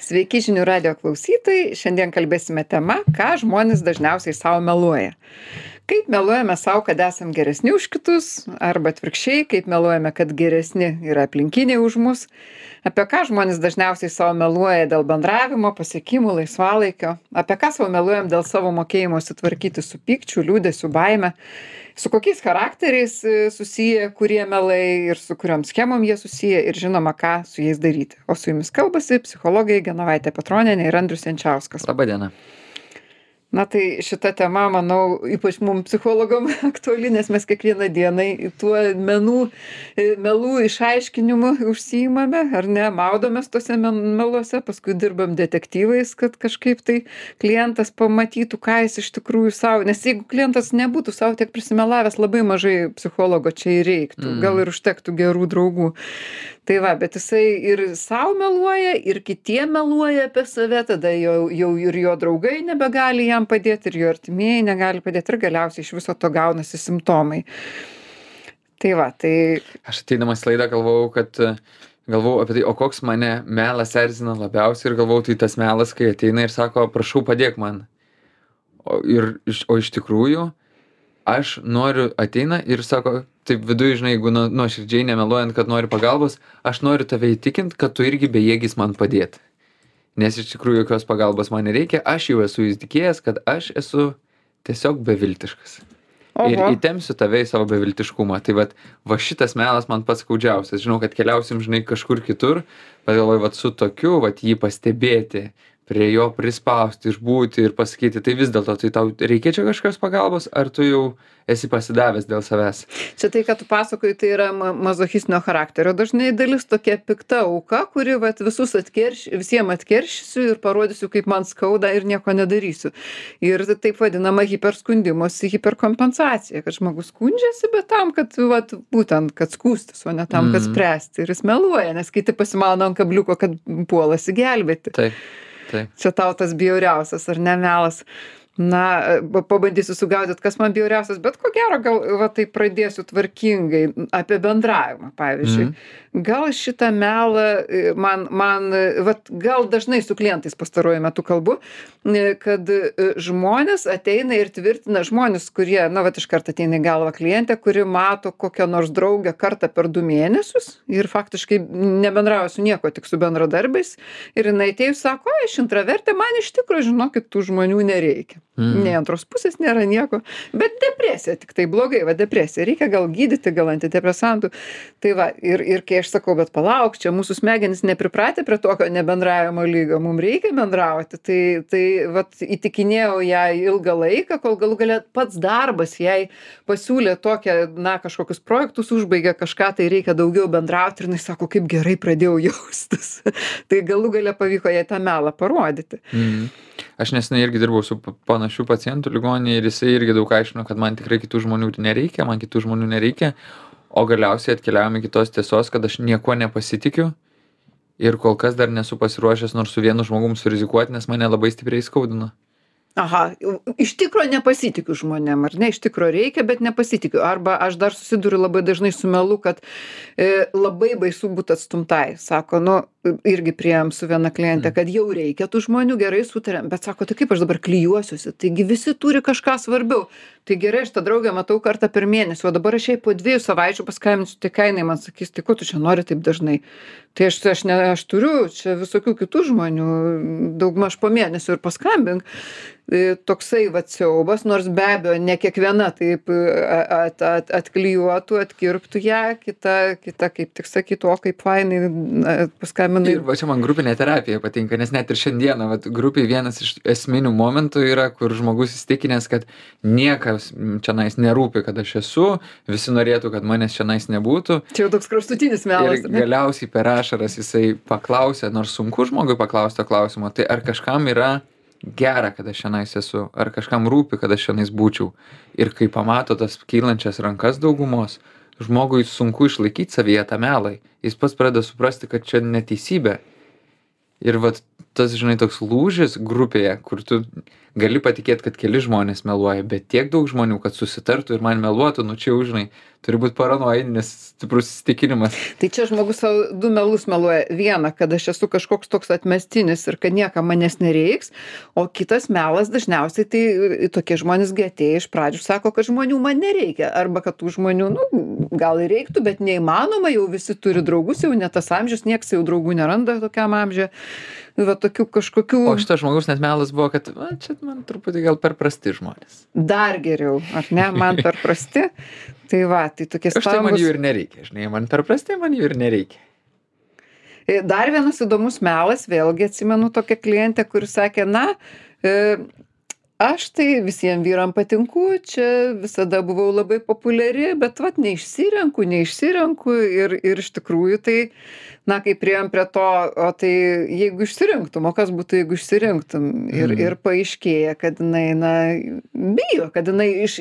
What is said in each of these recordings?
Sveiki žinių radio klausytojai. Šiandien kalbėsime tema, ką žmonės dažniausiai savo meluoja. Kaip meluojame savo, kad esam geresni už kitus, arba atvirkščiai, kaip meluojame, kad geresni yra aplinkiniai už mus. Apie ką žmonės dažniausiai savo meluoja dėl bendravimo, pasiekimų, laisvalaikio. Apie ką savo meluojam dėl savo mokėjimo sutvarkyti su pykčiu, liūdėsiu, baime su kokiais charakteriais e, susiję kurie melai ir su kuriom schemom jie susiję ir žinoma ką su jais daryti o su jumis kalbasi psichologai genovaitė petronienė ir andrius jančiauskas Labą dieną. Na tai šita tema manau ypač mum psichologam aktuali nes mes kiekvieną dieną tuo menų e, melų išaiškinimu užsiimame ar ne? Maudomės tuose meluose paskui dirbam detektyvais kad kažkaip tai klientas pamatytų ką jis iš tikrųjų sau nes jeigu klientas nebūtų sau tiek prisimelavęs labai mažai psichologo čia ir reiktų. Gal ir užtektų gerų draugų tai va bet jisai ir sau meluoja ir kitiem meluoja apie save tada jau jau ir jo draugai nebegali jam padėt ir jo artimieji negali padėt ir galiausiai iš viso to gaunasi simptomai tai va tai Aš ateidamas laidą galvojau, kad galvojau apie tai, o koks mane melas erzina labiausiai ir galvojau, tai tas melas, kai ateina ir sako, prašau padėk man. O, ir, o iš tikrųjų, aš noriu, ateina ir sako, taip viduje, žinai, jeigu nu- nuoširdžiai nemeluojant, kad nori pagalbos, aš noriu tave įtikinti, kad tu irgi bejėgis man padėti. Nes iš tikrųjų jokios pagalbos man nereikia, aš jau esu įtikėjęs, kad aš esu tiesiog beviltiškas. Ir oho įtempsiu tave į savo beviltiškumą. Tai vat, va šitas melas man pats skaudžiausias. Žinau, kad keliausim, žinai, kažkur kitur, bet galvoju, vat su tokiu, vat jį pastebėti, prie jo prispausti, išbūti ir pasakyti, tai vis dėlto, tai tau reikia čia kažkokios pagalbos, ar tu jau esi pasidavęs dėl savęs. Čia tai, ką tu pasakoji, tai yra ma- mazochistinio charakterio dažnai dalis tokia pikta auka, kuri vat, visus atkerš, visiems atkeršysiu ir parodysiu, kaip man skauda ir nieko nedarysiu. Ir taip vadinama hiperskundimosi, hiperkompensacija, kad žmogus skundžiasi, bet tam, kad vat, būtent, kad skūstis, o ne tam, kad Mhm. spręsti. Ir jis meluoja, nes kiti pasimano ant kabliuko, kad puolasi gelbėti. Taip. Čia tau tas bjauriausias, ar ne melas. Na, pa- pabandysiu sugaudyt, kas man bjauriausias, bet ko gero, gal va tai pradėsiu tvarkingai apie bendravimą, pavyzdžiui. Gal šitą melą e, man, man, vat, gal dažnai su klientais pastaruoju metu kalbu, e, kad e, žmonės ateina ir tvirtina žmonės, kurie, na, vat iš karto ateina į galvą klientė, kuri mato kokią nors draugę kartą per du mėnesius ir faktiškai nebendrauja su nieko, tik su bendradarbiais. Ir jinai atėjus sako, "Oi, aš intravertė, man iš tikrųjų, žinokit, tų žmonių nereikia. Mm. Nei antros pusės nėra nieko. Bet depresija tik tai blogai, va depresija. Reikia gal gydyti, gal antidepresantų. Tai va, ir, ir kai aš sakau, bet palauk, čia mūsų smegenys nepripratę prie tokio nebendravimo lygio, mums reikia bendrauti. Tai, tai va, įtikinėjau ją ilgą laiką, kol galų galę pats darbas jai pasiūlė tokią, na, kažkokius projektus, užbaigė kažką, tai reikia daugiau bendrauti ir jis sako, kaip gerai pradėjau jaustis. tai galų galę pavyko jai tą melą parodyti. Mm. Aš nesenai irgi dirbau su pa- panašių pacientų ligoninėje ir jisai irgi daug aiškino, kad man tikrai kitų žmonių nereikia, man kitų žmonių nereikia, o galiausiai atkeliavome iki tos tiesos, kad aš niekuo nepasitikiu ir kol kas dar nesu pasiruošęs nors su vienu žmogum surizikuoti, nes mane labai stipriai skaudina. Aha, iš tikro nepasitikiu žmonėm, ar ne, iš tikro reikia, bet nepasitikiu. Arba aš dar susiduriu labai dažnai su melu, kad e, labai baisu būti atstumtai. Sako, nu, irgi prieėm su viena klientė, kad jau reikia tų žmonių, gerai sutarėm, bet sako, tai kaip aš dabar klyjuosiuosi, taigi visi turi kažką svarbiau. Tai gerai, aš tą draugę matau kartą per mėnesį, o dabar aš jai po dviejų savaičių paskambinsiu, tai ką jinai man sakys, tai ko tu čia nori taip dažnai. Tai aš, aš, ne, aš turiu čia visokių kitų žmonių, daugmaž po mėnesio ir paskambink. E, Toksai va siaubas, nors be abejo ne kiekviena taip e, at, at, atklijuotų, atkirptų ją, kita, kita kaip tik sakytų, o kaip fainai na, paskambinai. Ir va čia man grupinė terapija patinka, nes net ir šiandieną, vat, grupiai vienas iš esminių momentų yra, kur žmogus įstikinęs, kad niekas čia nais nerūpi, kad aš esu, visi norėtų, kad manęs čia nais nebūtų. Čia jau toks kraštutinis melas. Galiausiai per ašaras jisai paklausė, nors sunku žmogui paklausti to klausimo, tai ar kažkam yra gera, kad aš šiandien esu, ar kažkam rūpi, kad aš šiandien būčiau. Ir kai pamato tas kylančias rankas daugumos, žmogui sunku išlaikyti savyje tą melą. Jis pats pradeda suprasti, kad čia neteisybė. Ir vat tas žinai toks lūžis grupėje kur tu gali patikėt kad keli žmonės meluoja bet tiek daug žmonių kad susitartų ir man meluotų nu čia jau žinai turi būt paranojinis stiprus įsitikinimas. Tai čia žmogus sau du melus meluoja. Vieną kad aš esu kažkoks toks atmestinis ir kad niekam manęs nereiks o kitas melas dažniausiai tai tokie žmonės atėję iš pradžių sako kad žmonių man nereikia. Arba kad tų žmonių nu gal ir reiktų bet neįmanoma jau visi turi draugus jau ne tas amžius nieks jau draugų neranda tokiam amžiuje. Va tokių kažkokių o šito žmogaus net melas buvo kad va čia man truputį gal per prasti žmonės. Dar geriau ar ne? Man per prasti. Tai va tai tokie už tai man jų ir nereikia žinai man per prasti man jų ir nereikia. E, Dar vienas įdomus melas, vėlgi atsimenu tokią klientę, kuri sakė, na, e, aš tai visiems vyram patinku, čia visada buvau labai populiari, bet vat neišsirenku, neišsirenku ir, ir iš tikrųjų tai, na, kai prieėm prie to, o tai jeigu išsirinktum, o kas būtų, jeigu išsirinktum ir, Mhm. ir paaiškėja, kad jinai, na, bijo, kad jinai, iš,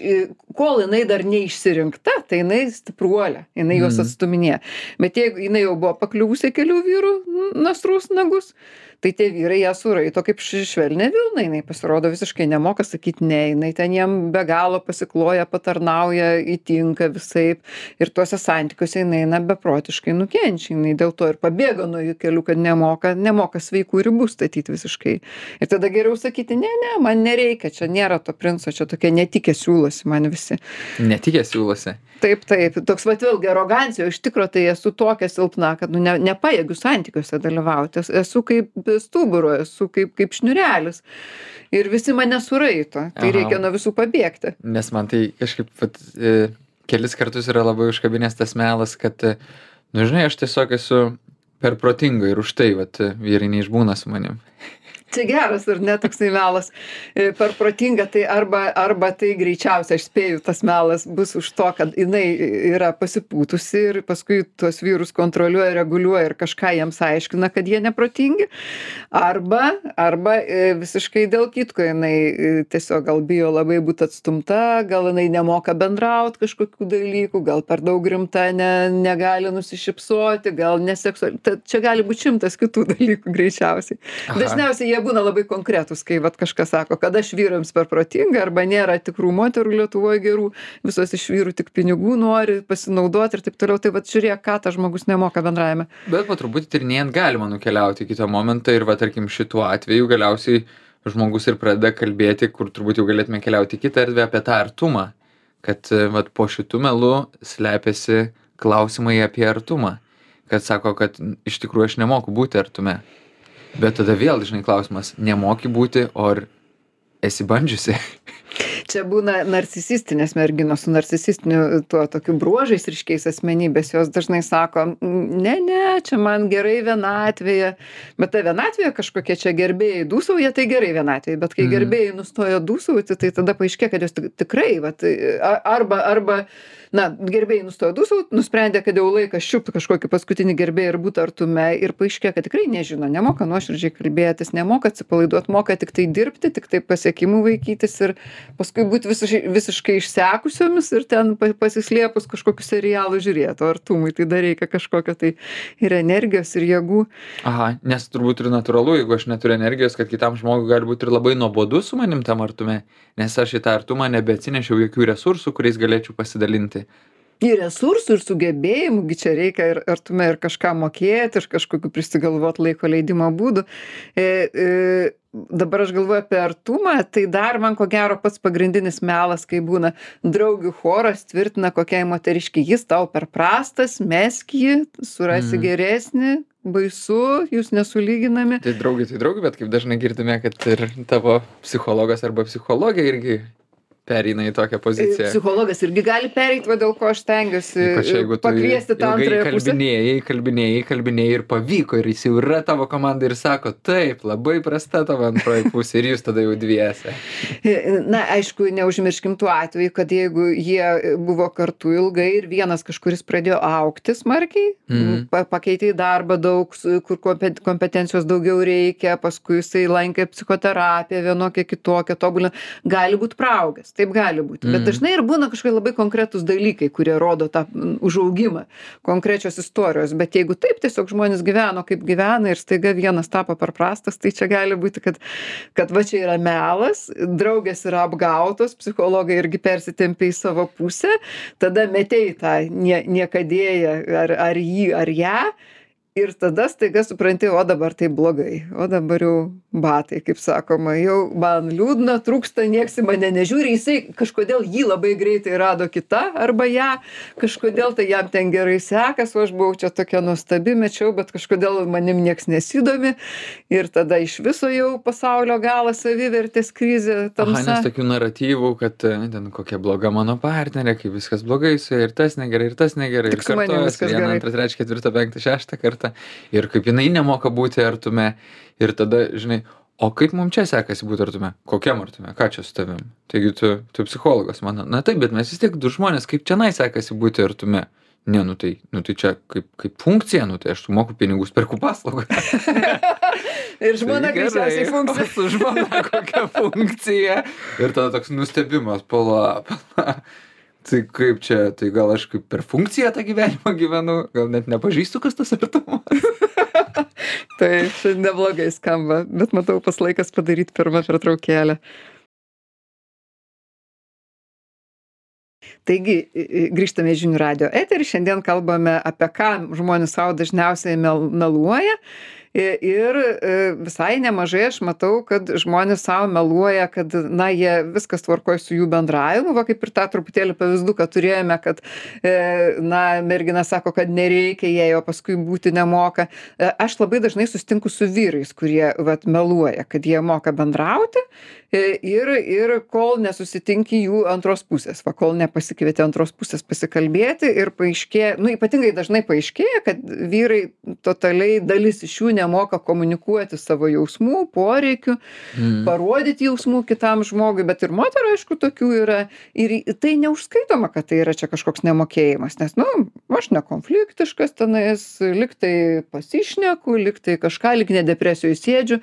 kol jinai dar neišsirinkta, tai jinai stipruolė, jinai juos Mhm. atstuminėja. Bet jeigu jinai jau buvo pakliuvusi kelių vyrų nasrus nagus, tai tie vyrai ją suraito kaip š- švelnią vilną, jinai pasirodo visiškai nemoka sakyti ne, jinai ten jiem be galo pasikloja, patarnauja, įtinka visai. Ir tuose santykiuose jinai eina beprotiškai nukenčia, jinai dėl to ir pabėga nuo jų kelių, kad nemoka, nemoka sveikų ribų statyti visiškai. Ir tada geriau sakyti, ne, ne, man nereikia, čia nėra to princo, čia tokie netikė siūlosi man visi. netikė siūlosi Taip, taip, toks vat vėlgi arogancija, o iš tikrųjų tai esu tokia silpna, kad nu, ne, nepajėgiu santykiuose dalyvauti, Es- esu kaip stuburo, esu kaip, kaip šniurelis. Ir visi mane suraito, tai Aha. reikia nuo visų pabėgti. nes man tai kažkaip vat, e, kelis kartus yra labai užkabinęs tas melas kad e, nu žinai aš tiesiog esu per protinga ir už tai vat vyrai neišbūna su manim Čia geras ir netoksai melas. E, Per protingą tai arba, arba tai greičiausiai, aš spėju, tas melas bus už to, kad jinai yra pasipūtusi ir paskui tuos vyrus kontroliuoja, reguliuoja ir kažką jiems aiškina, kad jie neprotingi. Arba, arba e, visiškai dėl kitko jinai e, tiesiog gal bijo labai būti atstumta, gal jinai nemoka bendrauti kažkokių dalykų, gal per daug rimta, ne, negali nusišypsoti, gal neseksuali. Tad Čia gali būti šimtas kitų dalykų greičiausiai. Aha. Dažniausiai jie būna labai konkretūs, kai vat kažkas sako, kad aš vyrams per protinga arba nėra tikrų moterų Lietuvoje gerų, visos iš vyrų tik pinigų nori pasinaudoti ir taip toliau. Tai vat žiūrėk, ką tas žmogus nemoka bendravime. bet po truputį tyrinėjant galima nukeliauti į kitą momentą ir va tarkim šituo atveju galiausiai žmogus ir pradeda kalbėti kur turbūt jau galėtume keliauti į kitą erdvę apie tą artumą kad e, vat po šitu melu slepiasi klausimai apie artumą kad sako kad iš tikrųjų aš nemoku būti artume bet tada vėl žinai klausimas nemoki būti ar esi bandžiusi Čia būna narcisistinės merginos su narcisistiniu tuo tokiu bruožais ryškiais asmenybės. Jos dažnai sako, ne, ne, čia man gerai vienatvėje. Bet ta vienatvėje kažkokie čia gerbėjai dūsauja, tai gerai vienatvėje. Bet kai Mhm. gerbėjai nustojo dūsauti, tai tada paaiškėjo, kad jos tik- tikrai, vat, arba, arba, na, gerbėjai nustojo dūsauti, nusprendė, kad jau laikas čiupti kažkokį paskutinį gerbėją ir būti artume. Ir paaiškėjo, kad tikrai nežino, nemoka nuoširdžiai kalbėtis, nemoka atsipalaiduoti, moka tik tai dirbti, tik tai pasiekimų vaikytis ir paskui būti visiškai, visiškai išsekusiomis ir ten pa- pasislėpus kažkokiu serialu žiūrėti. O artumui tai dar reikia kažkokio tai ir energijos, ir jėgų. aha nes turbūt ir natūralu jeigu aš neturiu energijos kad kitam žmogui gali būt ir labai nuobodu su manim tam artume nes aš į tą artumą nebeatsinešiau jokių resursų kuriais galėčiau pasidalinti Ir resursų, ir sugebėjimų, gi čia reikia ir artume ir kažką mokėti, ir kažkokiu prisigalvot laiko leidimo būdų. E, e, dabar aš galvoju apie artumą, tai dar man ko gero pats pagrindinis melas, kai būna draugių choras tvirtina kokiai moteriškiai, jis tau per prastas, mesk jį, surasi Mm. geresnį, baisu, jūs nesulyginami. tai draugė tai draugė bet kaip dažnai girdime kad ir tavo psichologas arba psichologė irgi pereina į tokią poziciją Psichologas irgi gali pereiti, va dėl ko aš stengiuosi Ypač jeigu tu pakviesti tą antrąją kalbinėjai, kalbinėjai, kalbinėjai ir pavyko ir jis jau yra tavo komanda ir sako, taip, labai prasta tavo antroji pusė ir jūs tada jau dviese. Na, aišku, neužmirškim tų atvejų, kad jeigu jie buvo kartu ilgai ir vienas kažkuris pradėjo aukti smarkiai, Mhm. pa pakeitė į darbą daug, kur kompe- kompetencijos daugiau reikia, paskui jisai lankė psichoterapiją vienokią kitokią, tobulino, gali būti praaugęs. Taip gali būti bet Mhm. dažnai ir būna kažkokie labai konkretūs dalykai kurie rodo tą mm, užaugimą konkrečios istorijos bet jeigu taip tiesiog žmonės gyveno kaip gyvena ir staiga vienas tapo per prastas tai čia gali būti kad kad va čia yra melas draugės yra apgautos psichologai irgi persitempė į savo pusę tada metei tą nie niekadėją ar ar jį ar ją ir tada staiga supranti o dabar tai blogai o dabar jau batai kaip sakoma jau man liūdna trūksta nieks į mane nežiūri jisai kažkodėl jį labai greitai rado kita arba ją kažkodėl tai jam ten gerai sekas o aš buvau čia tokia nuostabi mečiau bet kažkodėl manim nieks nesidomi ir tada iš viso jau pasaulio galas savivertės krizė Aha, nes tamsa tokių naratyvų, kad e, ten kokia bloga mano partnerė, kaip viskas blogai su ja ir tas negerai, ir tas negerai. Tik ir viskas vieną, antrą, trečią, ketvirtą, penktą, šeštą kartą. Ir kaip jinai nemoka būti artume. Ir tada, žinai, o kaip mums čia sekasi būti artume? Kokiam artume? Ką čia su tavim? Taigi tu, tu psichologas mano. Na taip, bet mes vis tiek du žmonės, kaip čia nai sekasi būti artume. Ne, nu tai, nu tai čia kaip, kaip funkcija, nu tai aš sumoku pinigus, perku paslaugą. ir žmona Tai greičiausiai funkcija su žmona kokia funkcija. Ir tada toks nustebimas, pala, pala. Tai kaip čia, tai gal aš kaip per funkciją tą gyvenimą gyvenu, gal net nepažįstu, kas tas artumas. čia neblogai skamba bet matau pats laikas padaryt pirmą pertraukėlę. Taigi grįžtame žinių radijo eterį. Šiandien kalbame apie ką žmonės sau dažniausiai mel meluoja. i ir e, visai nemažai aš matau kad žmonės sau meluoja kad na jie viskas tvarkoj su jų bendravimu. Va kaip ir tą truputėlį pavyzduką turėjome kad e, na mergina sako kad nereikia jai o paskui būti nemoka. E, aš labai dažnai susitinku su vyrais kurie vat meluoja kad jie moka bendrauti ir ir kol nesusitinki jų antros pusės. Va kol nepasikvieti antros pusės pasikalbėti ir paaiškėja nu ypatingai dažnai paaiškėja kad vyrai totaliai dalis iš jų nemoka komunikuoti savo jausmų poreikių Mm. parodyt jausmų kitam žmogui bet ir moterų aišku tokių yra. Ir tai neužskaitoma kad tai yra čia kažkoks nemokėjimas nes nu aš nekonfliktiškas tenais lyg tai pasišneku lyg tai kažką lyg ne depresijoj sėdžiu.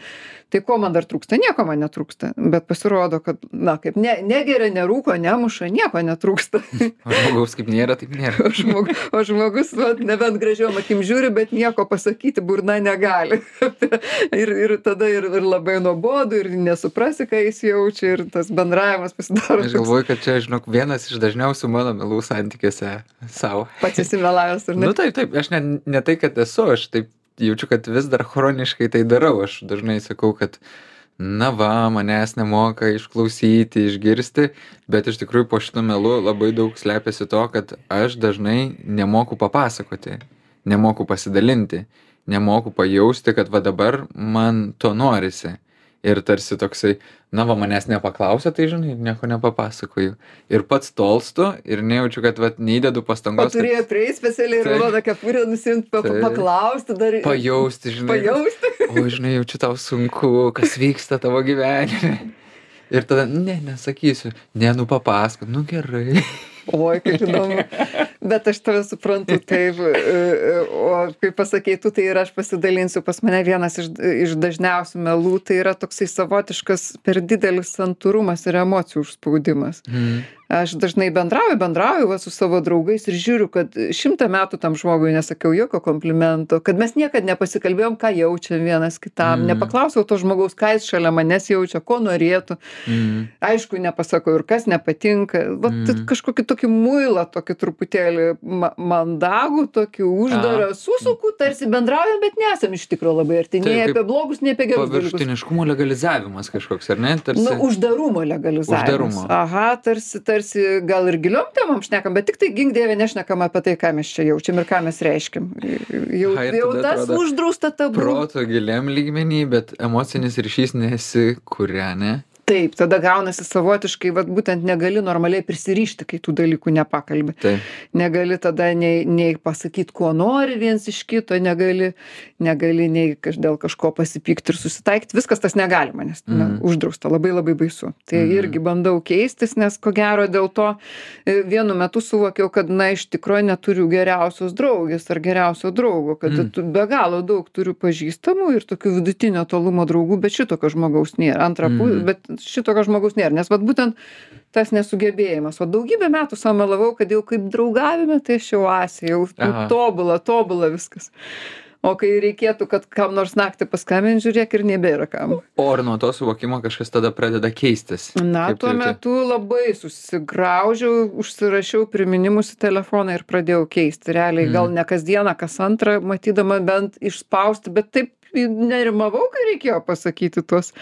Tai ko man dar trūksta? Nieko man netrūksta. Bet pasirodo kad na kaip ne negeria nerūko nemuša nieko netrūksta. O žmogaus kaip nėra, taip nėra. o žmog o žmogus vat nebent gražiom akim žiūri bet nieko pasakyti burna negali ir ir tada ir ir labai nuobodu ir nesuprasi ką jis jaučia ir tas bendravimas pasidaro Aš galvoju, kad čia, žinok, vienas iš dažniausių mano melų santykiuose savo. pats įsimelavęs ar ne Nu taip, taip, aš ne, ne tai, kad esu, aš taip jaučiu, kad vis dar chroniškai tai darau. Aš dažnai sakau, kad na va, manęs nemoka išklausyti, išgirsti, bet iš tikrųjų po šitų melų labai daug slepiasi to, kad aš dažnai nemoku papasakoti, nemoku pasidalinti, nemoku pajausti, kad va dabar man to norisi. Ir tarsi toksai, na va, manęs nepaklausia, tai žinai, nieko nepapasakoju. Ir pats tolstu ir nejaučiu, kad va, neįdedu o pastangos. kad- turėjo prieit specialiai Taip. raudoną kepurę nusiimt pa, Taip. paklausti dar pajausti, žinai. pajausti O, žinai, jaučiu tau sunku, kas vyksta tavo gyvenime. Ir tada, ne, nesakysiu, ne, nu papasakot, nu gerai. oi kaip įdomu bet aš tave suprantu taip e, e, o kai pasakei tu tai ir aš pasidalinsiu pas mane vienas iš iš dažniausių melų tai yra toksai savotiškas per didelis santūrumas ir emocijų užspaudimas Mm. aš dažnai bendrauju bendrauju va su savo draugais ir žiūriu kad šimtą metų tam žmogui nesakiau jokio komplimento kad mes niekad nepasikalbėjom ką jaučiam vienas kitam Mm. nepaklausiau to žmogaus ką jis šalia manęs jaučia ko norėtų Mm. aišku nepasakau ir kas nepatinka vat kažkokį tokį muilą tokį truputėlį ma mandagų tokį uždarą susuku tarsi bendraujam bet nesam iš tikro labai arti nei apie blogus nei apie gerus Paviršutiniškumo legalizavimas kažkoks, ar ne? Tarsi... nu uždarumo legalizavimas Uždarumo. aha tarsi tarsi gal ir giliom temom šnekam bet tiktai gink dieve nešnekam apie tai ką mes čia jaučiam ir ką mes reiškiam jau ir jau tas uždrausta tabu Proto giliam lygmenį, bet emocinis ryšys nesikuria, ne? Taip tada gaunasi savotiškai vat būtent negali normaliai prisirišti kai tų dalykų nepakalbi negali tada nei nei pasakyt ko nori viens iš kito negali negali nei dėl kažko pasipykt ir susitaikyt viskas tas negalima nes na Mhm. uždrausta labai labai baisu tai Mhm. irgi bandau keistis nes ko gero dėl to e, vienu metu suvokiau kad na iš tikro neturiu geriausios draugės ar geriausio draugo kad Mm. tu be galo daug turiu pažįstamų ir tokių vidutinio tolumo draugų bet šitokio žmogaus nėra antra Mhm. bet šitokio žmogaus nėra nes vat būtent tas nesugebėjimas o daugybę metų sau melavau kad jau kaip draugavime tai aš jau asė jau Aha. tobula tobula viskas o kai reikėtų kad kam nors naktį paskambint žiūrėk ir nebėra kam O ar nuo to suvokimo kažkas tada pradeda keistis? na Kaip tu tuo jauti? metu labai susigraužiau užsirašiau priminimus į telefoną ir pradėjau keisti realiai gal Mhm. ne kasdieną kas antrą matydama bent išspausti bet taip nerimavau kai reikėjo pasakyti tuos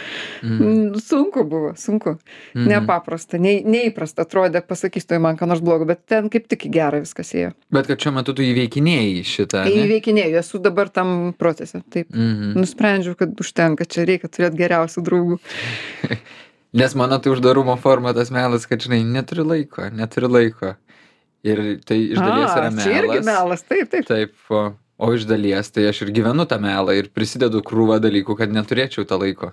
Mhm. Mm, sunku buvo sunku Mhm. nepaprasta nei neįprasta atrodė pasakys tuoj man ką nors blogo bet ten kaip tik į gerą viskas ėjo Bet kad šiuo metu tu įveikinėjai šitą. ne? įveikinėju esu dabar tam procese taip Mhm. nusprendžiau kad užtenka čia reikia turėt geriausių draugų Nes mano tai uždarumo forma tas melas, kad žinai, neturiu laiko, neturiu laiko. Ir tai iš dalies A, yra melas. čia irgi melas taip taip Taip, o, o iš dalies tai aš ir gyvenu tą melą ir prisidedu krūvą dalykų, kad neturėčiau tą laiko.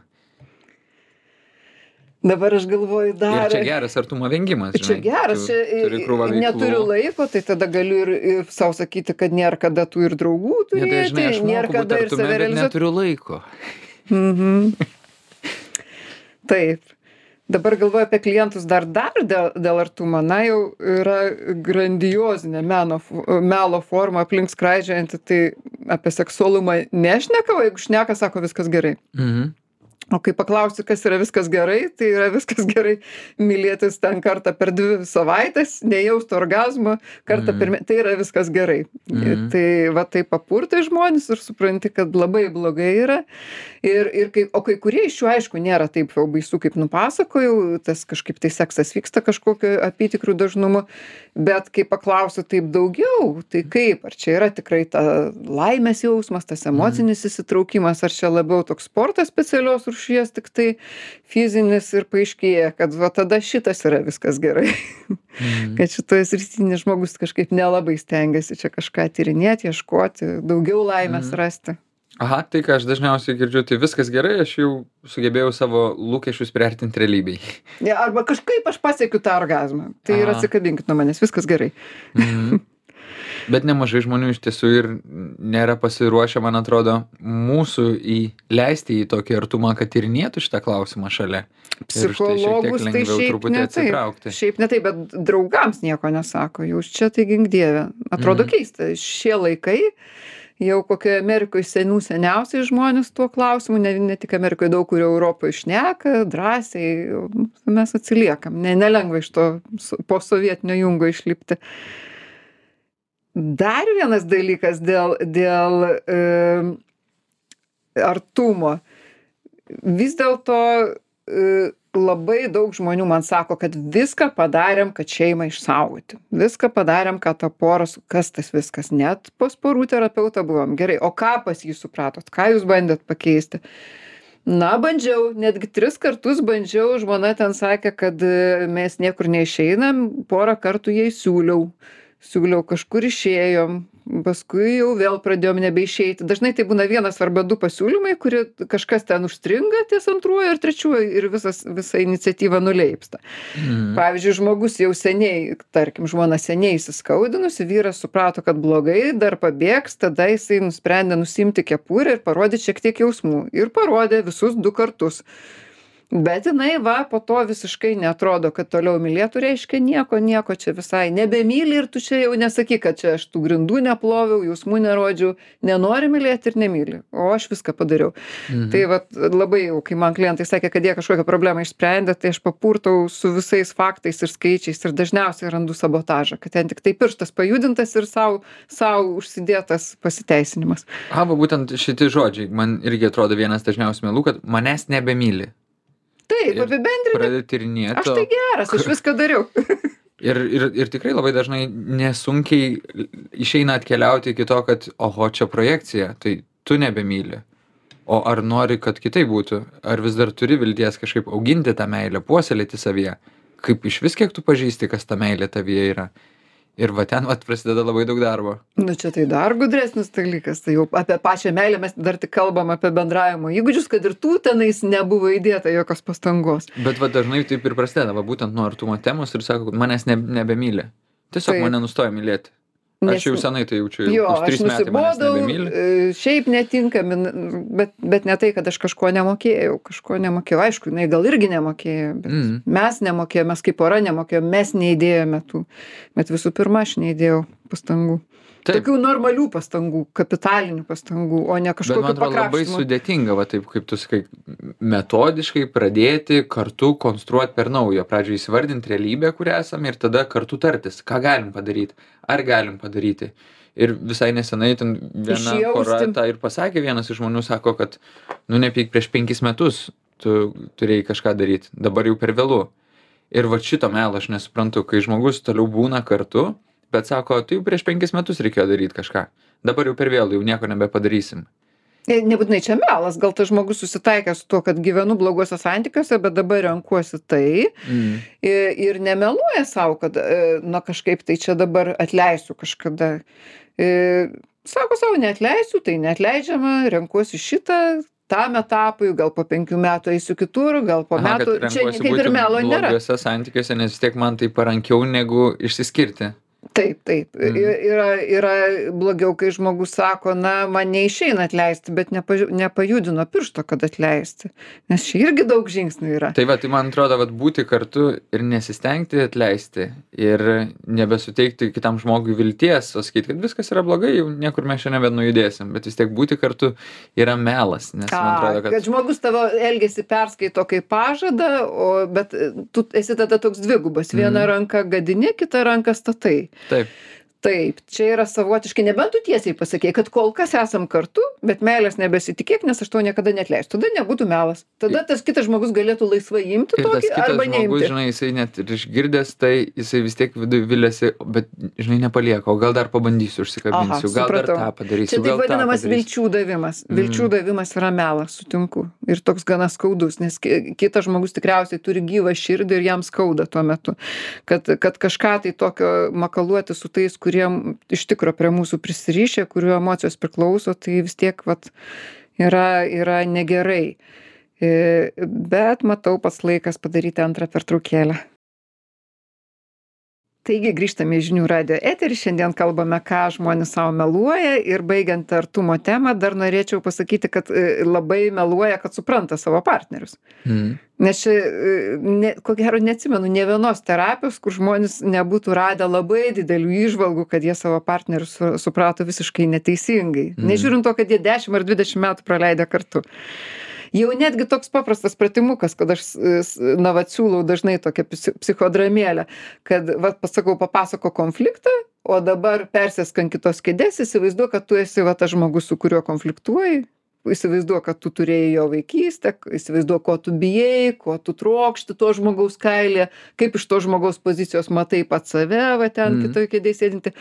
dabar aš galvoju Ir dar čia geras artumo vengimas. čia žinai. geras Tu čia krūvą veiklų. neturiu laiko tai tada galiu ir, ir sau sakyti kad nėra kada tų ir draugų tai, turėti žinai, aš nėra moku būt kada ir artume, save bet realizuot neturiu laiko. Mhm. Taip. Dabar galvoju apie klientus dar dar dėl, dėl artumo. Na jau yra grandiozinė meno, melo forma aplink skraidžianti, tai apie seksualumą nešneka, o jeigu šneka, sako viskas gerai. Mhm. O kai paklausi, kas yra viskas gerai, tai yra viskas gerai mylėtis ten kartą per dvi savaitės, nejausti orgasmo, kartą Mhm. per mėnesį, tai yra viskas gerai. Mhm. Tai va taip papurtai žmonės ir supranti, kad labai blogai yra. Ir, ir kai, o kai kurie iš jų, aišku, nėra taip jau baisu, kaip nupasakojau, tas kažkaip tai seksas vyksta kažkokiu apytikriu dažnumu, bet kai paklausiu taip daugiau, tai kaip, ar čia yra tikrai ta laimės jausmas, tas emocinis įsitraukimas, ar čia labiau toks sportas specialios rūšies, tik tai fizinis ir paaiškėja, kad va tada šitas yra viskas gerai. Mhm. kad šitoje srityje žmogus kažkaip nelabai stengiasi čia kažką tyrinėti, ieškoti, daugiau laimės Mhm. rasti. Aha, tai ką aš dažniausiai girdžiu, tai viskas gerai, aš jau sugebėjau savo lūkesčius priartinti realybei. Ne, arba kažkaip aš pasiekiu tą orgasmą. Tai ir Aha. atsikabinkit nuo manęs, viskas gerai. Mhm. Bet nemažai žmonių iš tiesų ir nėra pasiruošę, man atrodo, mūsų įleisti į tokį artumą, kad tyrinėtų šitą klausimą šalia. Ir tiek Psichologus tai šiaip ne taip. Šiaip ne taip, bet draugams nieko nesako. Jau čia tai gink dievė. Atrodo Mhm. keista. Šie laikai jau kokioje Amerikoje senų seniausiai žmonės tuo klausimu, ne, ne tik Amerikoje, daug kur Europoje šneka, drąsiai, mes atsiliekam. Ne, nelengva iš to so- po sovietinio jungo išlipti. Dar vienas dalykas dėl, dėl e, artumo. Vis dėlto e, labai daug žmonių man sako, kad viską padarėm, kad šeimą išsaugoti. Viską padarėm, kad ta pora, su- kas tas viskas, net pas porų terapeutą buvom. Gerai, o ką pas jį supratot, ką jūs bandėt pakeisti? Na, bandžiau, netgi tris kartus bandžiau, žmona ten sakė, kad e, mes niekur neišeinam, porą kartų jai siūliau. Siūliau, kažkur išėjom, paskui jau vėl pradėjom nebeišeiti. Dažnai tai būna vienas arba du pasiūlymai, kurie kažkas ten užstringa ties antruoju ir trečiuoju ir visas, visa iniciatyva nuleipsta. Mhm. Pavyzdžiui, žmogus jau seniai, tarkim, žmona seniai įsiskaudinusi, vyras suprato, kad blogai, dar pabėgs, tada jisai nusprendė nusimti kepurę ir parodyti šiek tiek jausmų. Ir parodė visus du kartus. Bet jinai va po to visiškai netrodo, kad toliau mylėtų, reiškia nieko, nieko čia visai nebemyli ir tu čia jau nesakyk, kad čia aš tų grindų neploviau, jausmų nerodžiau, nenori mylėti ir nemyli, o aš viską padariau. Mhm. Tai vat labai jau, kai man klientai sakė, kad jie kažkokią problemą išsprendė, tai aš papurtau su visais faktais ir skaičiais ir dažniausiai randu sabotažą, kad ten tik tai pirštas pajudintas ir savo užsidėtas pasiteisinimas. Ava, būtent šitie žodžiai, man irgi atrodo vienas dažniausių melų, kad manęs nebemyli. Taip, apibendrinti. Tyrinėti. Aš tai geras, aš viską dariau. Ir, ir, ir tikrai labai dažnai nesunkiai išeina atkeliauti iki to, kad, oho, čia projekcija, tai tu nebemyli. O ar nori, kad kitai būtų? Ar vis dar turi vilties kažkaip auginti tą meilę, puoselėti savyje? Kaip iš vis kiek tu pažįsti, kas ta meilė tavyje yra? Ir va ten vat prasideda labai daug darbo. Nu čia tai dar gudresnis dalykas, tai jau apie pačią meilę mes dar tik kalbam apie bendravimo įgūdžius, kad ir tų tenais nebuvo įdėta jokios pastangos. Bet va dažnai taip ir prasideda, va būtent nuo artumo temos ir sako, manęs ne, nebemyli. Tiesiog Taip. mane nustoja mylėti. Aš jau senai tai jaučiu. Jo, už aš nusibodau, e, šiaip netinka, bet, bet ne tai, kad aš kažko nemokėjau, kažko nemokėjau. Aišku, jinai gal irgi nemokėjo, bet Mm. mes nemokėjome, mes kaip pora nemokėjome, mes neįdėjome tų. Bet visų pirma, aš neįdėjau pastangų. Tokių normalių pastangų, kapitalinių pastangų, o ne kažkokių labai sudėtinga, va taip kaip tu sakai, metodiškai pradėti kartu konstruoti per naujo. Pradžioje įsivardinti realybę, kur esame ir tada kartu tartis, ką galim padaryti, ar galim padaryti. Ir visai nesenai ten viena Išjausti. pora tą ir pasakė, vienas iš žmonių sako, kad, nu nepyk prieš penkis metus tu turėjai kažką daryti, dabar jau per vėlų. Ir va šito melo aš nesuprantu, kai žmogus toliau būna kartu, bet sako, tai jau prieš penkis metus reikėjo daryti kažką. Dabar jau per vėlų, jau nieko nebepadarysim. Nebūtinai čia melas, gal tas žmogus susitaikė su tuo, kad gyvenu bloguose santykiuose, bet dabar renkuosi tai Mm. i- ir nemeluoja savo, kad, e, na kažkaip tai čia dabar atleisiu kažkada. E, Sako savo, neatleisiu, tai neatleidžiama, renkuosi šitą, tam etapui, gal po penkių metų eisiu kitur, gal po Aha, metų. Čia kaip ir melo nėra. bloguose santykiuose, nes vis tiek man tai parankiau negu išsiskirti. Taip, taip. Mhm. Yra, yra blogiau, kai žmogus sako, na, man neišeina atleisti, bet nepa, nepajudino piršto, kad atleisti. Nes čia irgi daug žingsnių yra. Tai va, tai man atrodo, kad būti kartu ir nesistengti atleisti ir nebesuteikti kitam žmogui vilties, o sakyti, kad viskas yra blogai, jau niekur mes šiandien nebenujudėsim, bet vis tiek būti kartu yra melas, nes man atrodo, kad kad... žmogus tavo elgesį perskaito kaip pažadą, o, bet e, tu esi tada toks dvigubas. Viena Mhm. ranka gadini, kita ranka statai. Taip, Taip, čia yra savotiškai, nebent tu tiesiai pasakėjai, kad kol kas esam kartu, bet meilės nebesitikėk, nes aš to niekada netleisiu. Tada nebūtų melas. Tada tas kitas žmogus galėtų laisvai imti tokį arba neimti. žinai, jisai net ir išgirdęs, tai jisai vis tiek viduje vilėsi, bet, žinai, nepalieka, o gal dar pabandysiu, užsikabinsiu, gal dar tą padarysiu. Čia taip vadinamas vilčių davimas. Mhm. Vilčių davimas yra melas, sutinku. Ir toks gana skaudus, nes ki- kitas žmogus tikriausiai turi gyvą širdį ir jam skauda tuo metu. Kad, kad kažką tai tokio makaluoti su tais, kuriem iš tikro prie mūsų prisirišę, kurių emocijos priklauso, tai vis tiek vat, yra, yra negerai. E, Bet matau pats laikas padaryti antrą pertraukėlę. Taigi grįžtame į žinių radio eterį, šiandien kalbame, ką žmonės savo meluoja ir baigiant artumo temą, dar norėčiau pasakyti, kad e, labai meluoja, kad supranta savo partnerius. Mhm. Nes čia, e, ne, ko gero, neatsimenu ne vienos terapijos, kur žmonės nebūtų radę labai didelių išvalgų, kad jie savo partnerius su, suprato visiškai neteisingai. Mhm. Nežiūrint to, kad jie 10 ar 20 metų praleidę kartu. Jau netgi toks paprastas pratimukas, kad aš, s- na, va, siūlau dažnai tokią psi- psichodramėlę, kad, va, pasakau, papasako konfliktą, o dabar persėsk ant kitos kėdės, įsivaizduok, kad tu esi, va, tas žmogus, su kuriuo konfliktuoji, įsivaizduok, kad tu turėjai jo vaikystę, įsivaizduok, ko tu bijai, ko tu trokšti to žmogaus kailį, kaip iš to žmogaus pozicijos matai pat save, va, ten Mhm. kitoje kėdėje sėdinti.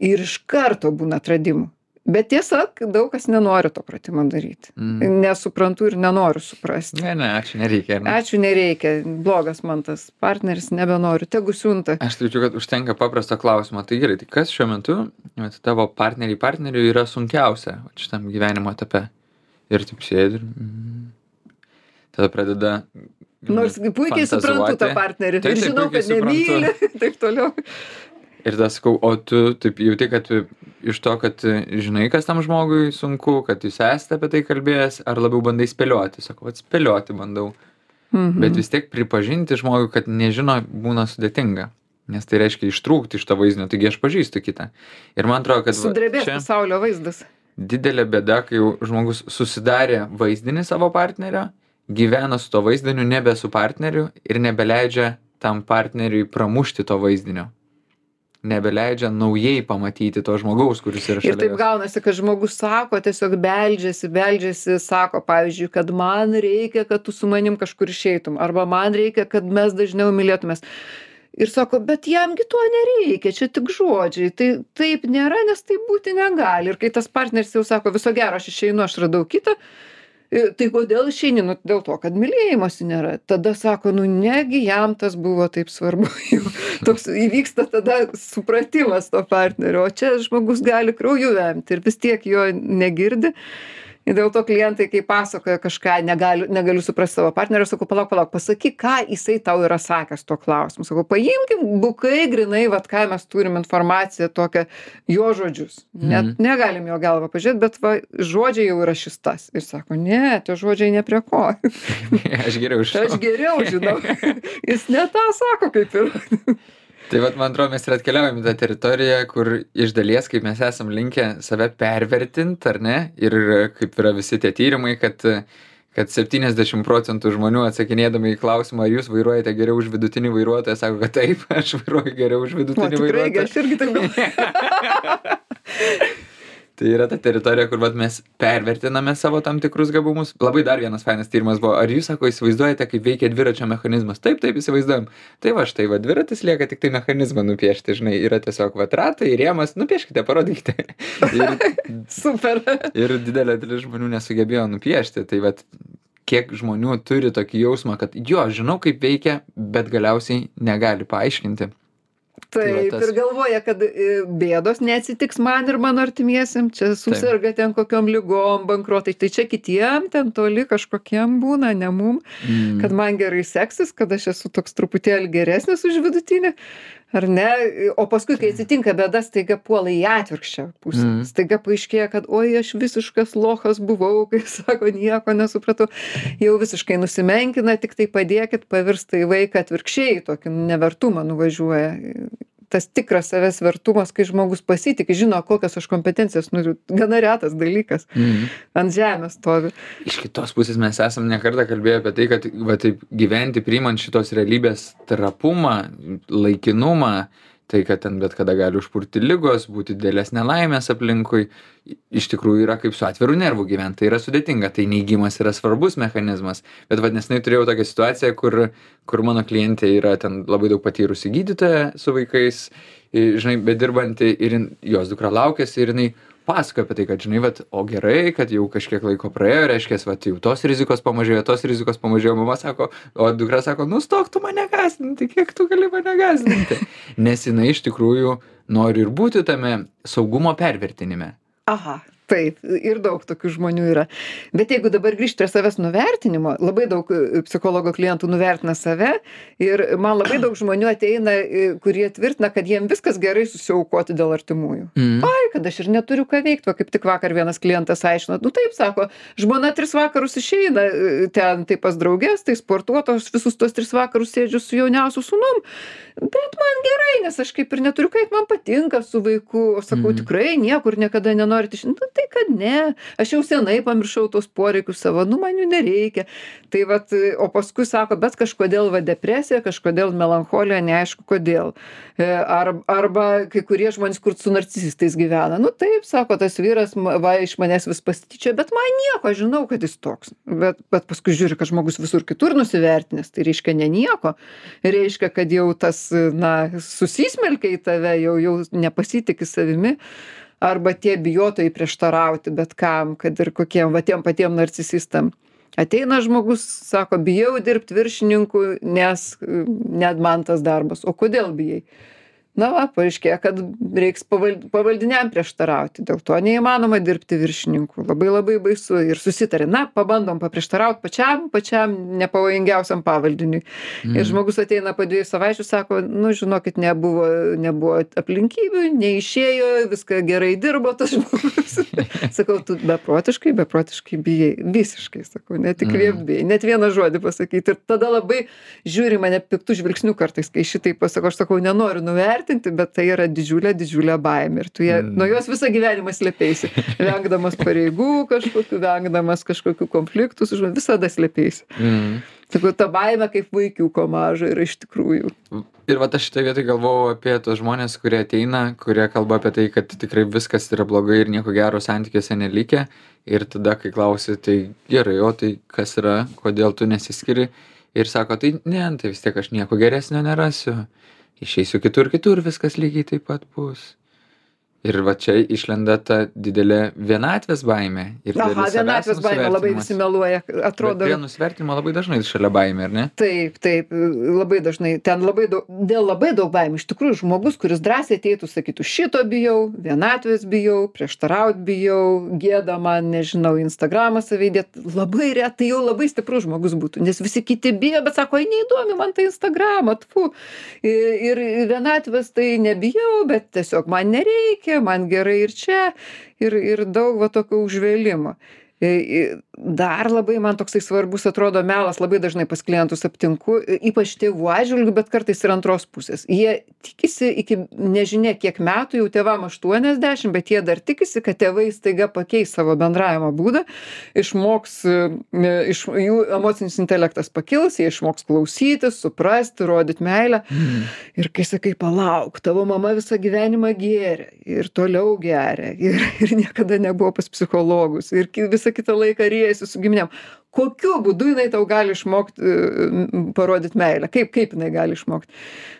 Ir iš karto būna atradimų. Bet tiesa, daug kas nenori to pratimo daryti. Mhm. Nesuprantu ir nenoriu suprasti. Ne, ne, ačiū, nereikia. Ačiū, nereikia. Blogas man tas partneris, nebenoriu. Tegu siunta. Aš turiu, kad užtenka paprasto klausimo. Tai gerai, tai kas šiuo metu vat, tavo partneriai partneriui yra sunkiausia vat šitam gyvenimo etape? Ir taip sėdi ir... Mm, tada pradeda... Nors puikiai suprantu tą partnerį. Ir žinau, kad nemyli. Taip toliau. Ir tada sakau, o tu taip jauti, kad iš to, kad žinai, kas tam žmogui sunku, kad jūs esate apie tai kalbėjęs, ar labiau bandai spėlioti? Sakau, atspėlioti bandau. Mhm. Bet vis tiek pripažinti žmogui, kad nežino, būna sudėtinga. Nes tai reiškia ištrūkti iš to vaizdinio, taigi aš pažįstu kitą. Ir man atrodo, kad Sudrebės čia pasaulio vaizdas. didelė bėda, kai jau žmogus susidarė vaizdinį savo partnerio, gyvena su to vaizdiniu, nebe su partneriu ir nebeleidžia tam partneriui pramušti to vaizdinio. Nebeleidžia naujai pamatyti to žmogaus, kuris yra Ir šalia. taip jos. gaunasi, kad žmogus sako, tiesiog beldžiasi, beldžiasi, sako, pavyzdžiui, kad man reikia, kad tu su manim kažkur išeitum, arba man reikia, kad mes dažniau mylėtumės. Ir sako, bet jamgi to nereikia, čia tik žodžiai. Tai taip nėra, nes tai būti negali. Ir kai tas partneris jau sako, viso gero, aš išeinu, aš radau kitą, tai kodėl išeini? Nu, dėl to, kad mylėjimosi nėra. Tada sako, nu negi jam tas buvo taip svarbu. Jau Toks įvyksta tada supratimas to partnerio, o čia žmogus gali krauju vemti ir vis tiek jo negirdi. Dėl to klientai kai pasakoja kažką negaliu negaliu suprast savo partnerio sakau palauk palauk pasakyk ką jisai tau yra sakęs tuo klausimu. Sakau paimkim bukai grynai vat ką mes turim informaciją tokią jo žodžius. Net negalim jo galvą pažiūrėt bet va žodžiai jau yra šis tas. Ir sako ne tie žodžiai ne prie ko. Aš geriau žinau. aš geriau žinau. Jis ne tą sako kaip ir Tai vat, man atrodo, mes ir atkeliaujame į tą teritoriją, kur iš dalies, kaip mes esam linkę save pervertinti, ar ne? Ir kaip yra visi tie tyrimai, kad, kad 70 procentų žmonių atsakinėdami į klausimą, ar jūs vairuojate geriau už vidutinį vairuotoją, sako, kad taip, aš vairuoju geriau už o vidutinį tikrai vairuotoją. aš irgi taip galvoju Tai yra ta teritorija, kur vat, mes pervertiname savo tam tikrus gabumus. Labai dar vienas fainas tyrimas buvo, ar jūs, sako, įsivaizduojate, kaip veikia dviračio mechanizmas? Taip, taip, įsivaizduojam. Tai va, štai, va, dviratis lieka tik tai mechanizmą nupiešti, žinai, yra tiesiog va, ratai, rėmas, nupieškite, parodykite. Ir, super ir didelė dalis žmonių nesugebėjo nupiešti. Tai va, kiek žmonių turi tokį jausmą, kad jo, žinau, kaip veikia, bet galiausiai negali paaiškinti. Tai Taip, ir galvoja, kad e, bėdos neatsitiks man ir mano artimiesiam, čia susirga ten kokiom lygom, bankruotai, tai čia kitiem ten toli kažkokiem būna, ne mum, Mm. kad man gerai seksis, kad aš esu toks truputėlį geresnis už vidutinį, ar ne, o paskui, kai atsitinka bėda, staiga puola į atvirkščią pusę. Mhm. Staiga paaiškėja, kad oi, aš visiškas lochas buvau, kai sako, nieko nesupratau, jau visiškai nusimenkina, tik tai padėkit, pavirsta į vaiką atvirkščiai, į tokį nevertumą nuvažiuoja. Tas tikras savęs vertumas, kai žmogus pasitikė, žino, kokias aš kompetencijas noriu, gana retas dalykas, Mm. ant žemės stovi. Iš kitos pusės mes esam nekartą kalbėję apie tai, kad va, taip gyventi priimant šitos realybės trapumą, laikinumą, tai kad ten bet kada gali užpurti lygos, būti didelės nelaimės aplinkui, iš tikrųjų yra kaip su atviru nervu gyventi, tai yra sudėtinga, tai neigimas yra svarbus mechanizmas, bet vadinasi, turėjau tokią situaciją, kur, kur mano klientė yra ten labai daug patyrusi gydytoja su vaikais, žinai, bedirbanti ir jin- jos dukra laukėsi ir jinai pasakoja apie tai, kad žinai, vat, o gerai, kad jau kažkiek laiko praėjo, reiškia, vat, jau tos rizikos pamažėjo, tos rizikos pamažėjo, mama sako, o dukra sako, nustok tu mane gazdinti, kiek tu gali mane gazdinti. Nes jinai iš tikrųjų nori ir būti tame saugumo pervertinime. Aha, taip, ir daug tokių žmonių yra. Bet jeigu dabar grįžti prie savęs nuvertinimo, labai daug e, psichologo klientų nuvertina save ir man labai daug žmonių ateina, e, kurie tvirtina, kad jiem viskas gerai susiaukoti dėl artimųjų. Mm. Ai, kad aš ir neturiu ką veikti, va kaip tik vakar vienas klientas aiškino, nu taip sako, žmona tris vakarus išeina e, ten tai pas draugės, tai sportuotos, visus tos tris vakarus sėdžiu su jauniausiu sunum, bet man gerai, nes aš kaip ir neturiu kaip man patinka su vaiku, o sakau, Mhm. tikrai niekur niekada nenorit iš... Kad ne, aš jau senai pamiršau tos poreikius savo, nu man jų nereikia. Tai vat, o paskui sako, bet kažkodėl va depresija, kažkodėl melancholija, neaišku kodėl. E, Ar, arba kai kurie žmonės, kur su narcisistais gyvena, nu taip, sako, tas vyras va iš manęs vis pasityčia, bet man nieko, aš žinau, kad jis toks. Bet, bet paskui žiūri, kad žmogus visur kitur nusivertinęs, tai reiškia ne nieko. Reiškia, kad jau tas, na, susismelkia į tave, jau, jau nepasitikė savimi arba tie bijotojai prieštarauti bet kam, kad ir kokiem, va tiem patiem narcisistam. Ateina žmogus, sako, bijau dirbti viršininku, nes e, net man tas darbas. O kodėl bijai? Na, va, paaiškėjo, kad reiks paval- pavaldiniam prieštarauti, dėl to neįmanoma dirbti viršininku. Labai labai baisu ir susitarė, na, pabandom paprieštarauti pačiam, pačiam nepavojingiausiam pavaldiniui. Ir žmogus ateina po dviejų savaičių, sako, nu, žinokit, nebuvo, nebuvo aplinkybių, neišėjo, viską gerai dirbo tas žmogus. sakau, tu beprotiškai, beprotiškai bijai. Visiškai, sakau, net tik Mm. bijai, net vieną žodį pasakyti. Ir tada labai žiūri mane piktų žvilgsnių kartais, kai šitai pasakau, aš sakau, nenoriu nuvertinti, bet tai yra didžiulė, didžiulė baimė. Ir tu ją, Mm. nuo jos visą gyvenimą slėpėsi. Vengdamas pareigų kažkokių, vengdamas kažkokių konfliktų, su žmonėm, visada slėpėsi. Mm. Sakau, ta baime kaip vaikiuko maža yra iš tikrųjų. Ir va aš šitą vietą galvojau apie tos žmonės, kurie ateina, kurie kalba apie tai, kad tikrai viskas yra blogai ir nieko gero santykiuose nelikę. Ir tada, kai klausi, tai gerai, o tai kas yra, kodėl tu nesiskiri. Ir sako, tai ne, tai vis tiek aš nieko geresnio nerasiu. Išeisiu kitur, kitur, viskas lygiai taip pat bus. Ir va čia išlenda ta didelė vienatvės baimė ir Aha, vienatvės baimė labai visi meluoja, atrodo. Bet prie nusivertinimo labai dažnai šalia baimė, ar ne? Taip, taip, labai dažnai, ten labai daug, dėl labai daug baimų. Iš tikrųjų, žmogus, kuris drąsiai ateitų, sakytų, šito bijau, vienatvės bijau, prieštaraut bijau, gėda man, nežinau, Instagramą savėdėt, labai retai jau labai stiprus žmogus būtų, nes visi kiti bijo, bet sako, ai neįdomi man tai Instagramą, tfu. Ir vienatvės tai nebijau, bet tiesiog man nereikia, man gerai ir čia, ir, ir daug va tokio užvėlimo. I- i- Dar labai man toksai svarbus atrodo melas, labai dažnai pas klientus aptinku, i- ypač tėvų atžvilgių, bet kartais ir antros pusės. Jie tikisi iki nežinia kiek metų, jau tėvam 80, bet jie dar tikisi, kad tėvai staiga pakeis savo bendravimo būdą, išmoks, e, iš, jų emocinis intelektas pakils, jie išmoks klausytis, suprasti, rodyti meilę. Ir kai sakai, palauk, tavo mama visą gyvenimą gėrė ir toliau geria ir, ir niekada nebuvo pas psichologus ir ki- visą kitą laiką riejasi su giminėm. Kokiu būdu jinai tau gali išmokti parodyti meilę? Kaip, kaip jinai gali išmokti?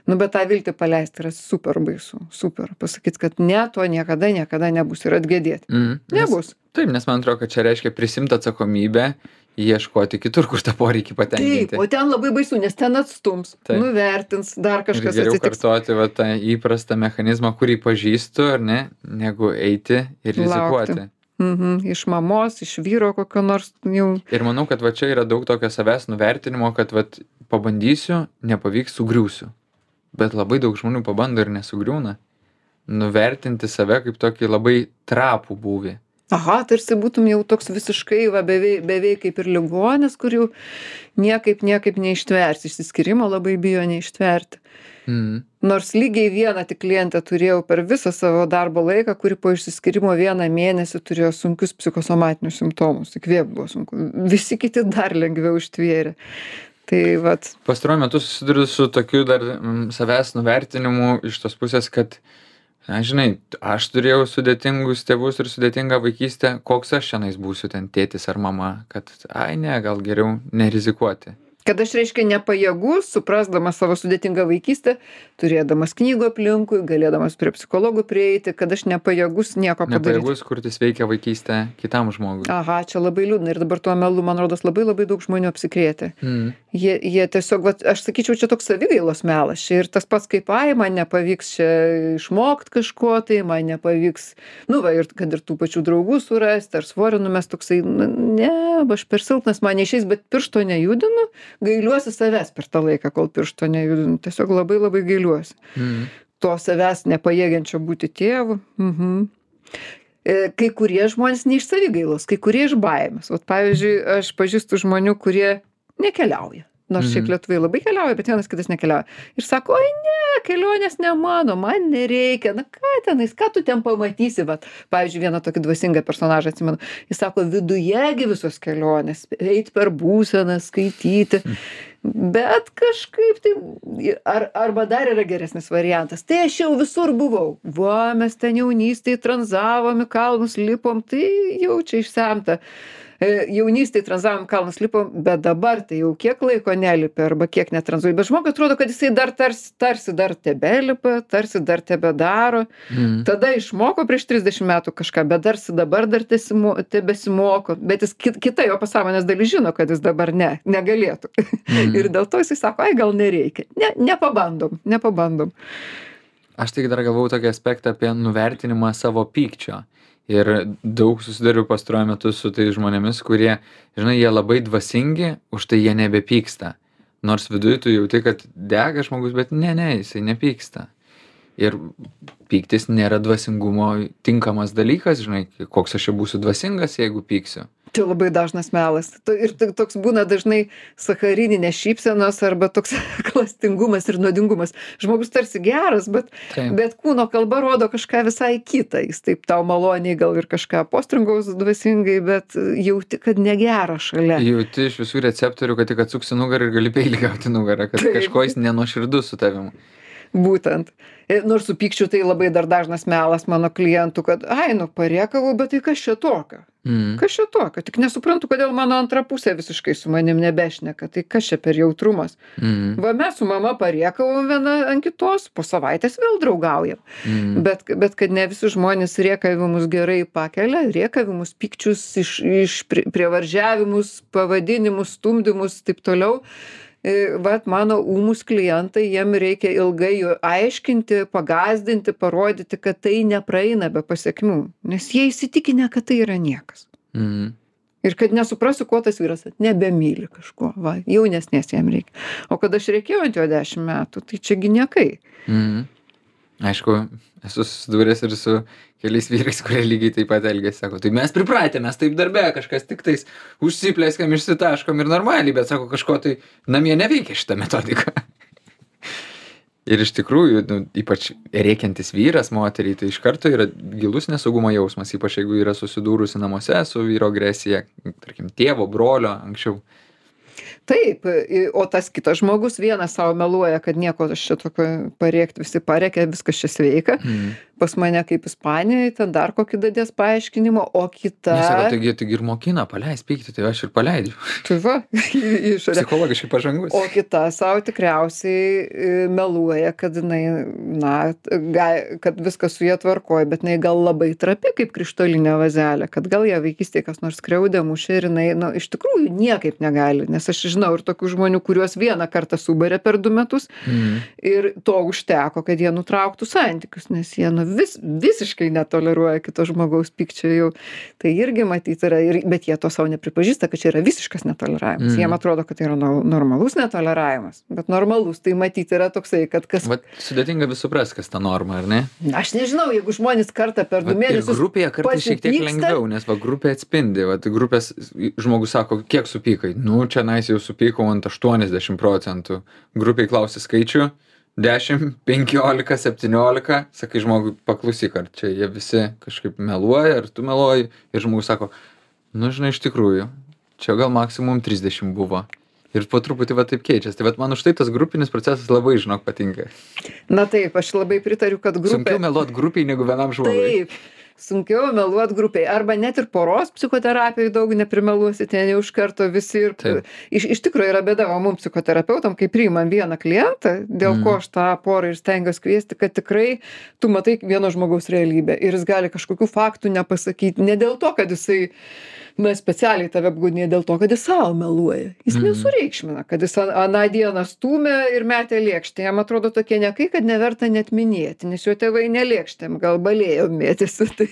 Nu, bet tą viltį paleisti yra super baisu, super. Pasakyti, kad ne, to niekada, niekada nebus ir atgėdėti. Mm. Nebus. Taip, nes man atrodo, kad čia reiškia prisimti atsakomybę, ieškoti kitur, kur tą poreikį Taip, patenkinti. o ten labai baisu, nes ten atstums, Taip. nuvertins, dar Ir kažkas geriau atsitiks. kartoti va, tą įprastą mechanizmą, kurį pažįstu, ar ne, negu eiti ir rizikuoti. Laukti. Mhm, iš mamos, iš vyro kokio nors jau. Ir manau, kad va čia yra daug tokio savęs nuvertinimo, kad va pabandysiu, nepavyks, sugriūsiu. Bet labai daug žmonių pabando ir nesugriūna. Nuvertinti save kaip tokį labai trapų būvį. Aha, tarsi būtum jau toks visiškai, va, beveik, beveik kaip ir ligonis, kur jau niekaip, niekaip neištversi. Išsiskirimo labai bijo neištverti. Mm. Nors lygiai vieną tik klientę turėjau per visą savo darbo laiką, kuri po išsiskirimo vieną mėnesį turėjo sunkius psichosomatinius simptomus. Įkvėp buvo sunku. Visi kiti dar lengviau ištvėrė. Tai vat, Pastaruoju metu susiduriu su tokiu dar mm, savęs nuvertinimu iš tos pusės, kad, na, žinai, aš turėjau sudėtingus tėvus ir sudėtingą vaikystę, koks aš šiandien būsiu ten tėtis ar mama, kad, ai ne, gal geriau nerizikuoti. kad aš reiškia nepajėgus, suprasdamas savo sudėtingą vaikystę, turėdamas knygų aplinkui, galėdamas prie psichologų prieiti, kad aš nepajėgus nieko padaryti. Nepajėgus kurti sveiką vaikystę kitam žmogui. Aha, čia labai liūdna ir dabar tuo melu, man rodos, labai labai daug žmonių apsikrėtė. Mm. Jie, jie tiesiog, vat, aš sakyčiau, čia toks savigailos melas. Čia ir tas pats kaip, ai, man nepavyks čia išmokti kažko, tai man nepavyks, nu va, ir kad ir tų pačių draugų surasti, ar svorio numest toksai, nu, ne, aš per silpnas, man neišeis, bet piršto nejudinu, gailiuosi savęs per tą laiką, kol piršto nejudinu. Tiesiog labai labai gailiuosi. Mm. To savęs nepajėgiančio būti tėvu. Mhm. E, Kai kurie žmonės ne iš savigailos, kai kurie iš baimės. Vat, pavyzdžiui, aš pažįstu žmonių, kurie nekeliauja. Nors šiaip Mhm. lietuviai labai keliauja, bet vienas kitas nekeliauja. Ir sako, oi ne, kelionės ne mano, man nereikia. Na ką tenais, ką tu ten pamatysi. Vat, pavyzdžiui, vieną tokį dvasingą personažą atsimenu. Jis sako, vidujegi visos kelionės, eiti per būseną, skaityti. Bet kažkaip tai, ar, arba dar yra geresnis variantas. Tai aš jau visur buvau. Va, mes ten jaunystėje tranzavom į kalnus, lipom, tai jau čia išsemta. E, Jaunystėje tranzavom kalnus, lipom, bet dabar tai jau kiek laiko nelipi arba kiek netranzuoji. Bet žmogui atrodo, kad jisai dar tarsi, tarsi dar tebelipa, tarsi dar tebedaro. Mm. Tada išmoko prieš 30 metų kažką, bet dar si dabar dar tesimo- tebesimoko. Bet jis kit, kita jo pasąmonės dalis žino, kad jis dabar ne, negalėtų. Mm. Ir dėl to jisai sako, ai gal nereikia. Ne, nepabandom, nepabandom. Aš tik dar galvau tokį aspektą apie nuvertinimą savo pykčio. Ir daug susidariu pastaruoju metu su tai žmonėmis, kurie, žinai, jie labai dvasingi, už tai jie nebepyksta. Nors viduje tu jauti, kad dega žmogus, bet ne, ne, jisai nepyksta. Ir pyktis nėra dvasingumo tinkamas dalykas, žinai, koks aš čia būsiu dvasingas, jeigu pyksiu. Čia labai dažnas melas. Ir toks būna dažnai sacharininės šypsenos arba toks klastingumas ir nuodingumas. Žmogus tarsi geras, bet, bet kūno kalba rodo kažką visai kitą. Jis taip tau maloniai gal ir kažką postringaus dvasingai, bet jauti, kad negera šalia. Jauti iš visų receptorių, kad tik atsuksi nugarą ir gali peilį gauti nugarą, kad kažko jis nenuoširdus su tavimi. Būtent E, nors su pykčiu tai labai dar dažnas melas mano klientų kad ai nu parėkavau bet tai kas čia tokio Mm. kas čia tokio tik nesuprantu kodėl mano antra pusė visiškai su manim nebešneka tai kas čia per jautrumas Mm. va mes su mama parėkavom viena ant kitos po savaitės vėl draugaujam Mm. bet bet kad ne visi žmonės rėkavimus gerai pakelia rėkavimus pykčius iš iš pri prievarževimus pavadinimus stumdymus taip toliau vat mano ūmūs klientai jiem reikia ilgai aiškinti pagąsdinti parodyti kad tai nepraeina be pasekmių. Nes jie įsitikinę kad tai yra niekas. Mm. ir kad nesuprasiu kuo tas vyras nebemyli kažko va jaunesnės jam reikia. O kad aš rėkiau ant jo dešim metų tai čia gi niekai. Mhm. Aišku, esu susidūręs ir su keliais vyrais, kurie lygiai taip pat elgėsi. Sako, tai mes pripratę, mes taip darbė, kažkas tik tais užsiplėskam, išsitaškom ir normaliai, bet sako, kažko tai namie neveikia šitą metodiką. ir iš tikrųjų, nu, ypač rėkiantis vyras moteriai, tai iš karto yra gilus nesaugumo jausmas, ypač jeigu yra susidūrusi namuose su vyro agresija, tarkim, tėvo, brolio, anksčiau. taip o tas kitas žmogus vienas sau meluoja kad nieko aš čia tokio parėkt visi parėkia viskas čia sveika Mhm. Pas mane kaip ispanijoj ten dar kokį dadės paaiškinimą o kita sako, taigi, taigi ir mokina, paleis pyktį, tai aš ir paleidžiu. tai va į išorę Psichologiškai pažangus. o kita sau tikriausiai e, meluoja kad jinai na ga kad viskas su ja tvarkoj bet jinai gal labai trapi kaip krištolinė vazelė kad gal ją vaikystėj kas nors skriaudė mušė ir jinai nu iš tikrųjų niekaip negali nes aš žinau ir tokių žmonių kuriuos vieną kartą subarė per du metus Mhm. ir to užteko kad jie nutrauktų santykius nes jie nu vis visiškai netoleruoja kito žmogaus pykčio jau tai irgi matyt yra ir bet jie to sau nepripažįsta kad čia yra visiškas netoleravimas Mhm. jiem atrodo kad tai yra no normalus netoleravimas bet normalus tai matyt yra toksai kad kas Vat sudėtinga vis suprast, kas ta norma, ar ne? aš nežinau jeigu žmonės kartą per du Vat mėnesius grupėje kartais šiek tiek lengviau, nes va grupė atspindi, va grupės žmogus sako, kiek supykai, nu čia nais jau supykau ant 80 procentų, grupiai klausia skaičių, 10, 15, 17, sakai žmogui, paklausyk, ar čia jie visi kažkaip meluoja, ar tu meluoji, ir žmogus sako, nu žinai, iš tikrųjų, čia gal maksimum 30 buvo. Ir po truputį va taip keičiasi. Tai va man už tai tas grupinis procesas labai, žinok, patinka. na taip aš labai pritariu kad grupė Sunkiau meluot grupiai negu vienam žmogui. Taip. Sunkiau meluot grupiai. Arba net ir poros psichoterapijai daug neprimeluosi, ten jau iš karto visi ir... Iš, iš tikrųjų yra bėda, o mums psichoterapeutam, kai priimam vieną klientą, dėl Mhm. ko aš tą porą ir stengiuosi kviesti, kad tikrai tu matai vieno žmogaus realybę ir jis gali kažkokių faktų nepasakyti. Ne dėl to, kad jisai na specialiai tave apgaudinėja dėl to kad jis sau meluoja jis Mhm. nesureikšmina kad jis an aną dieną stūmė ir metė lėkštę jam atrodo tokie niekai kad neverta net minėti nes jo tėvai ne lėkštėm gal balėjom mėtėsi tai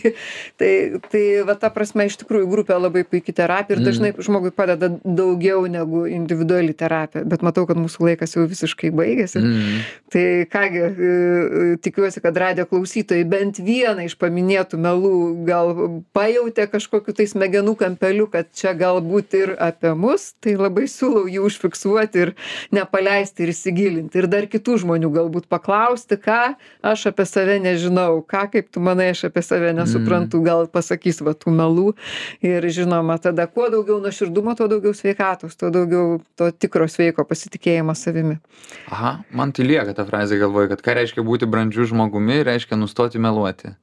tai tai va ta prasme iš tikrųjų grupė labai puiki terapija ir Mhm. dažnai žmogui padeda daugiau negu individuali terapija bet matau kad mūsų laikas jau visiškai baigėsi Mm. tai ką gi e, e, tikiuosi kad radijo klausytojai bent vieną iš paminėtų melų gal pajautė kažkokiu tai smegenų kampeliu kad čia galbūt ir apie mus tai labai siūlau jį užfiksuoti ir nepaleisti ir įsigilinti. Ir dar kitų žmonių galbūt paklausti ką aš apie save nežinau ką kaip tu manai aš apie save nesuprantu gal pasakys va tų melų. Ir žinoma tada kuo daugiau nuoširdumo tuo daugiau sveikatos tuo daugiau to tikro sveiko pasitikėjimo savimi. Aha, man tai lieka ta frazė galvoje, kad ką reiškia būti brandžiu žmogumi, reiškia nustoti meluoti.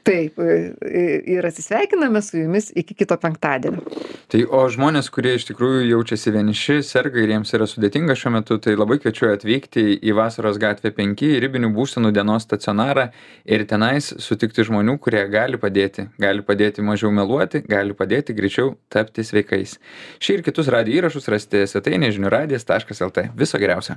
Taip, e, ir atsisveikiname su jumis iki kito penktadienio. Tai o žmonės, kurie iš tikrųjų jaučiasi vieniši, serga ir jiems yra sudėtinga šiuo metu, tai labai kviečiu atvykti į Vasaros gatvę 5 į ribinių būsenų dienos stacionarą ir tenais sutikti žmonių, kurie gali padėti. Gali padėti mažiau meluoti, gali padėti greičiau tapti sveikais. Šį ir kitus radio įrašus rasite svetainėje žinių radijas.lt. Viso geriausio.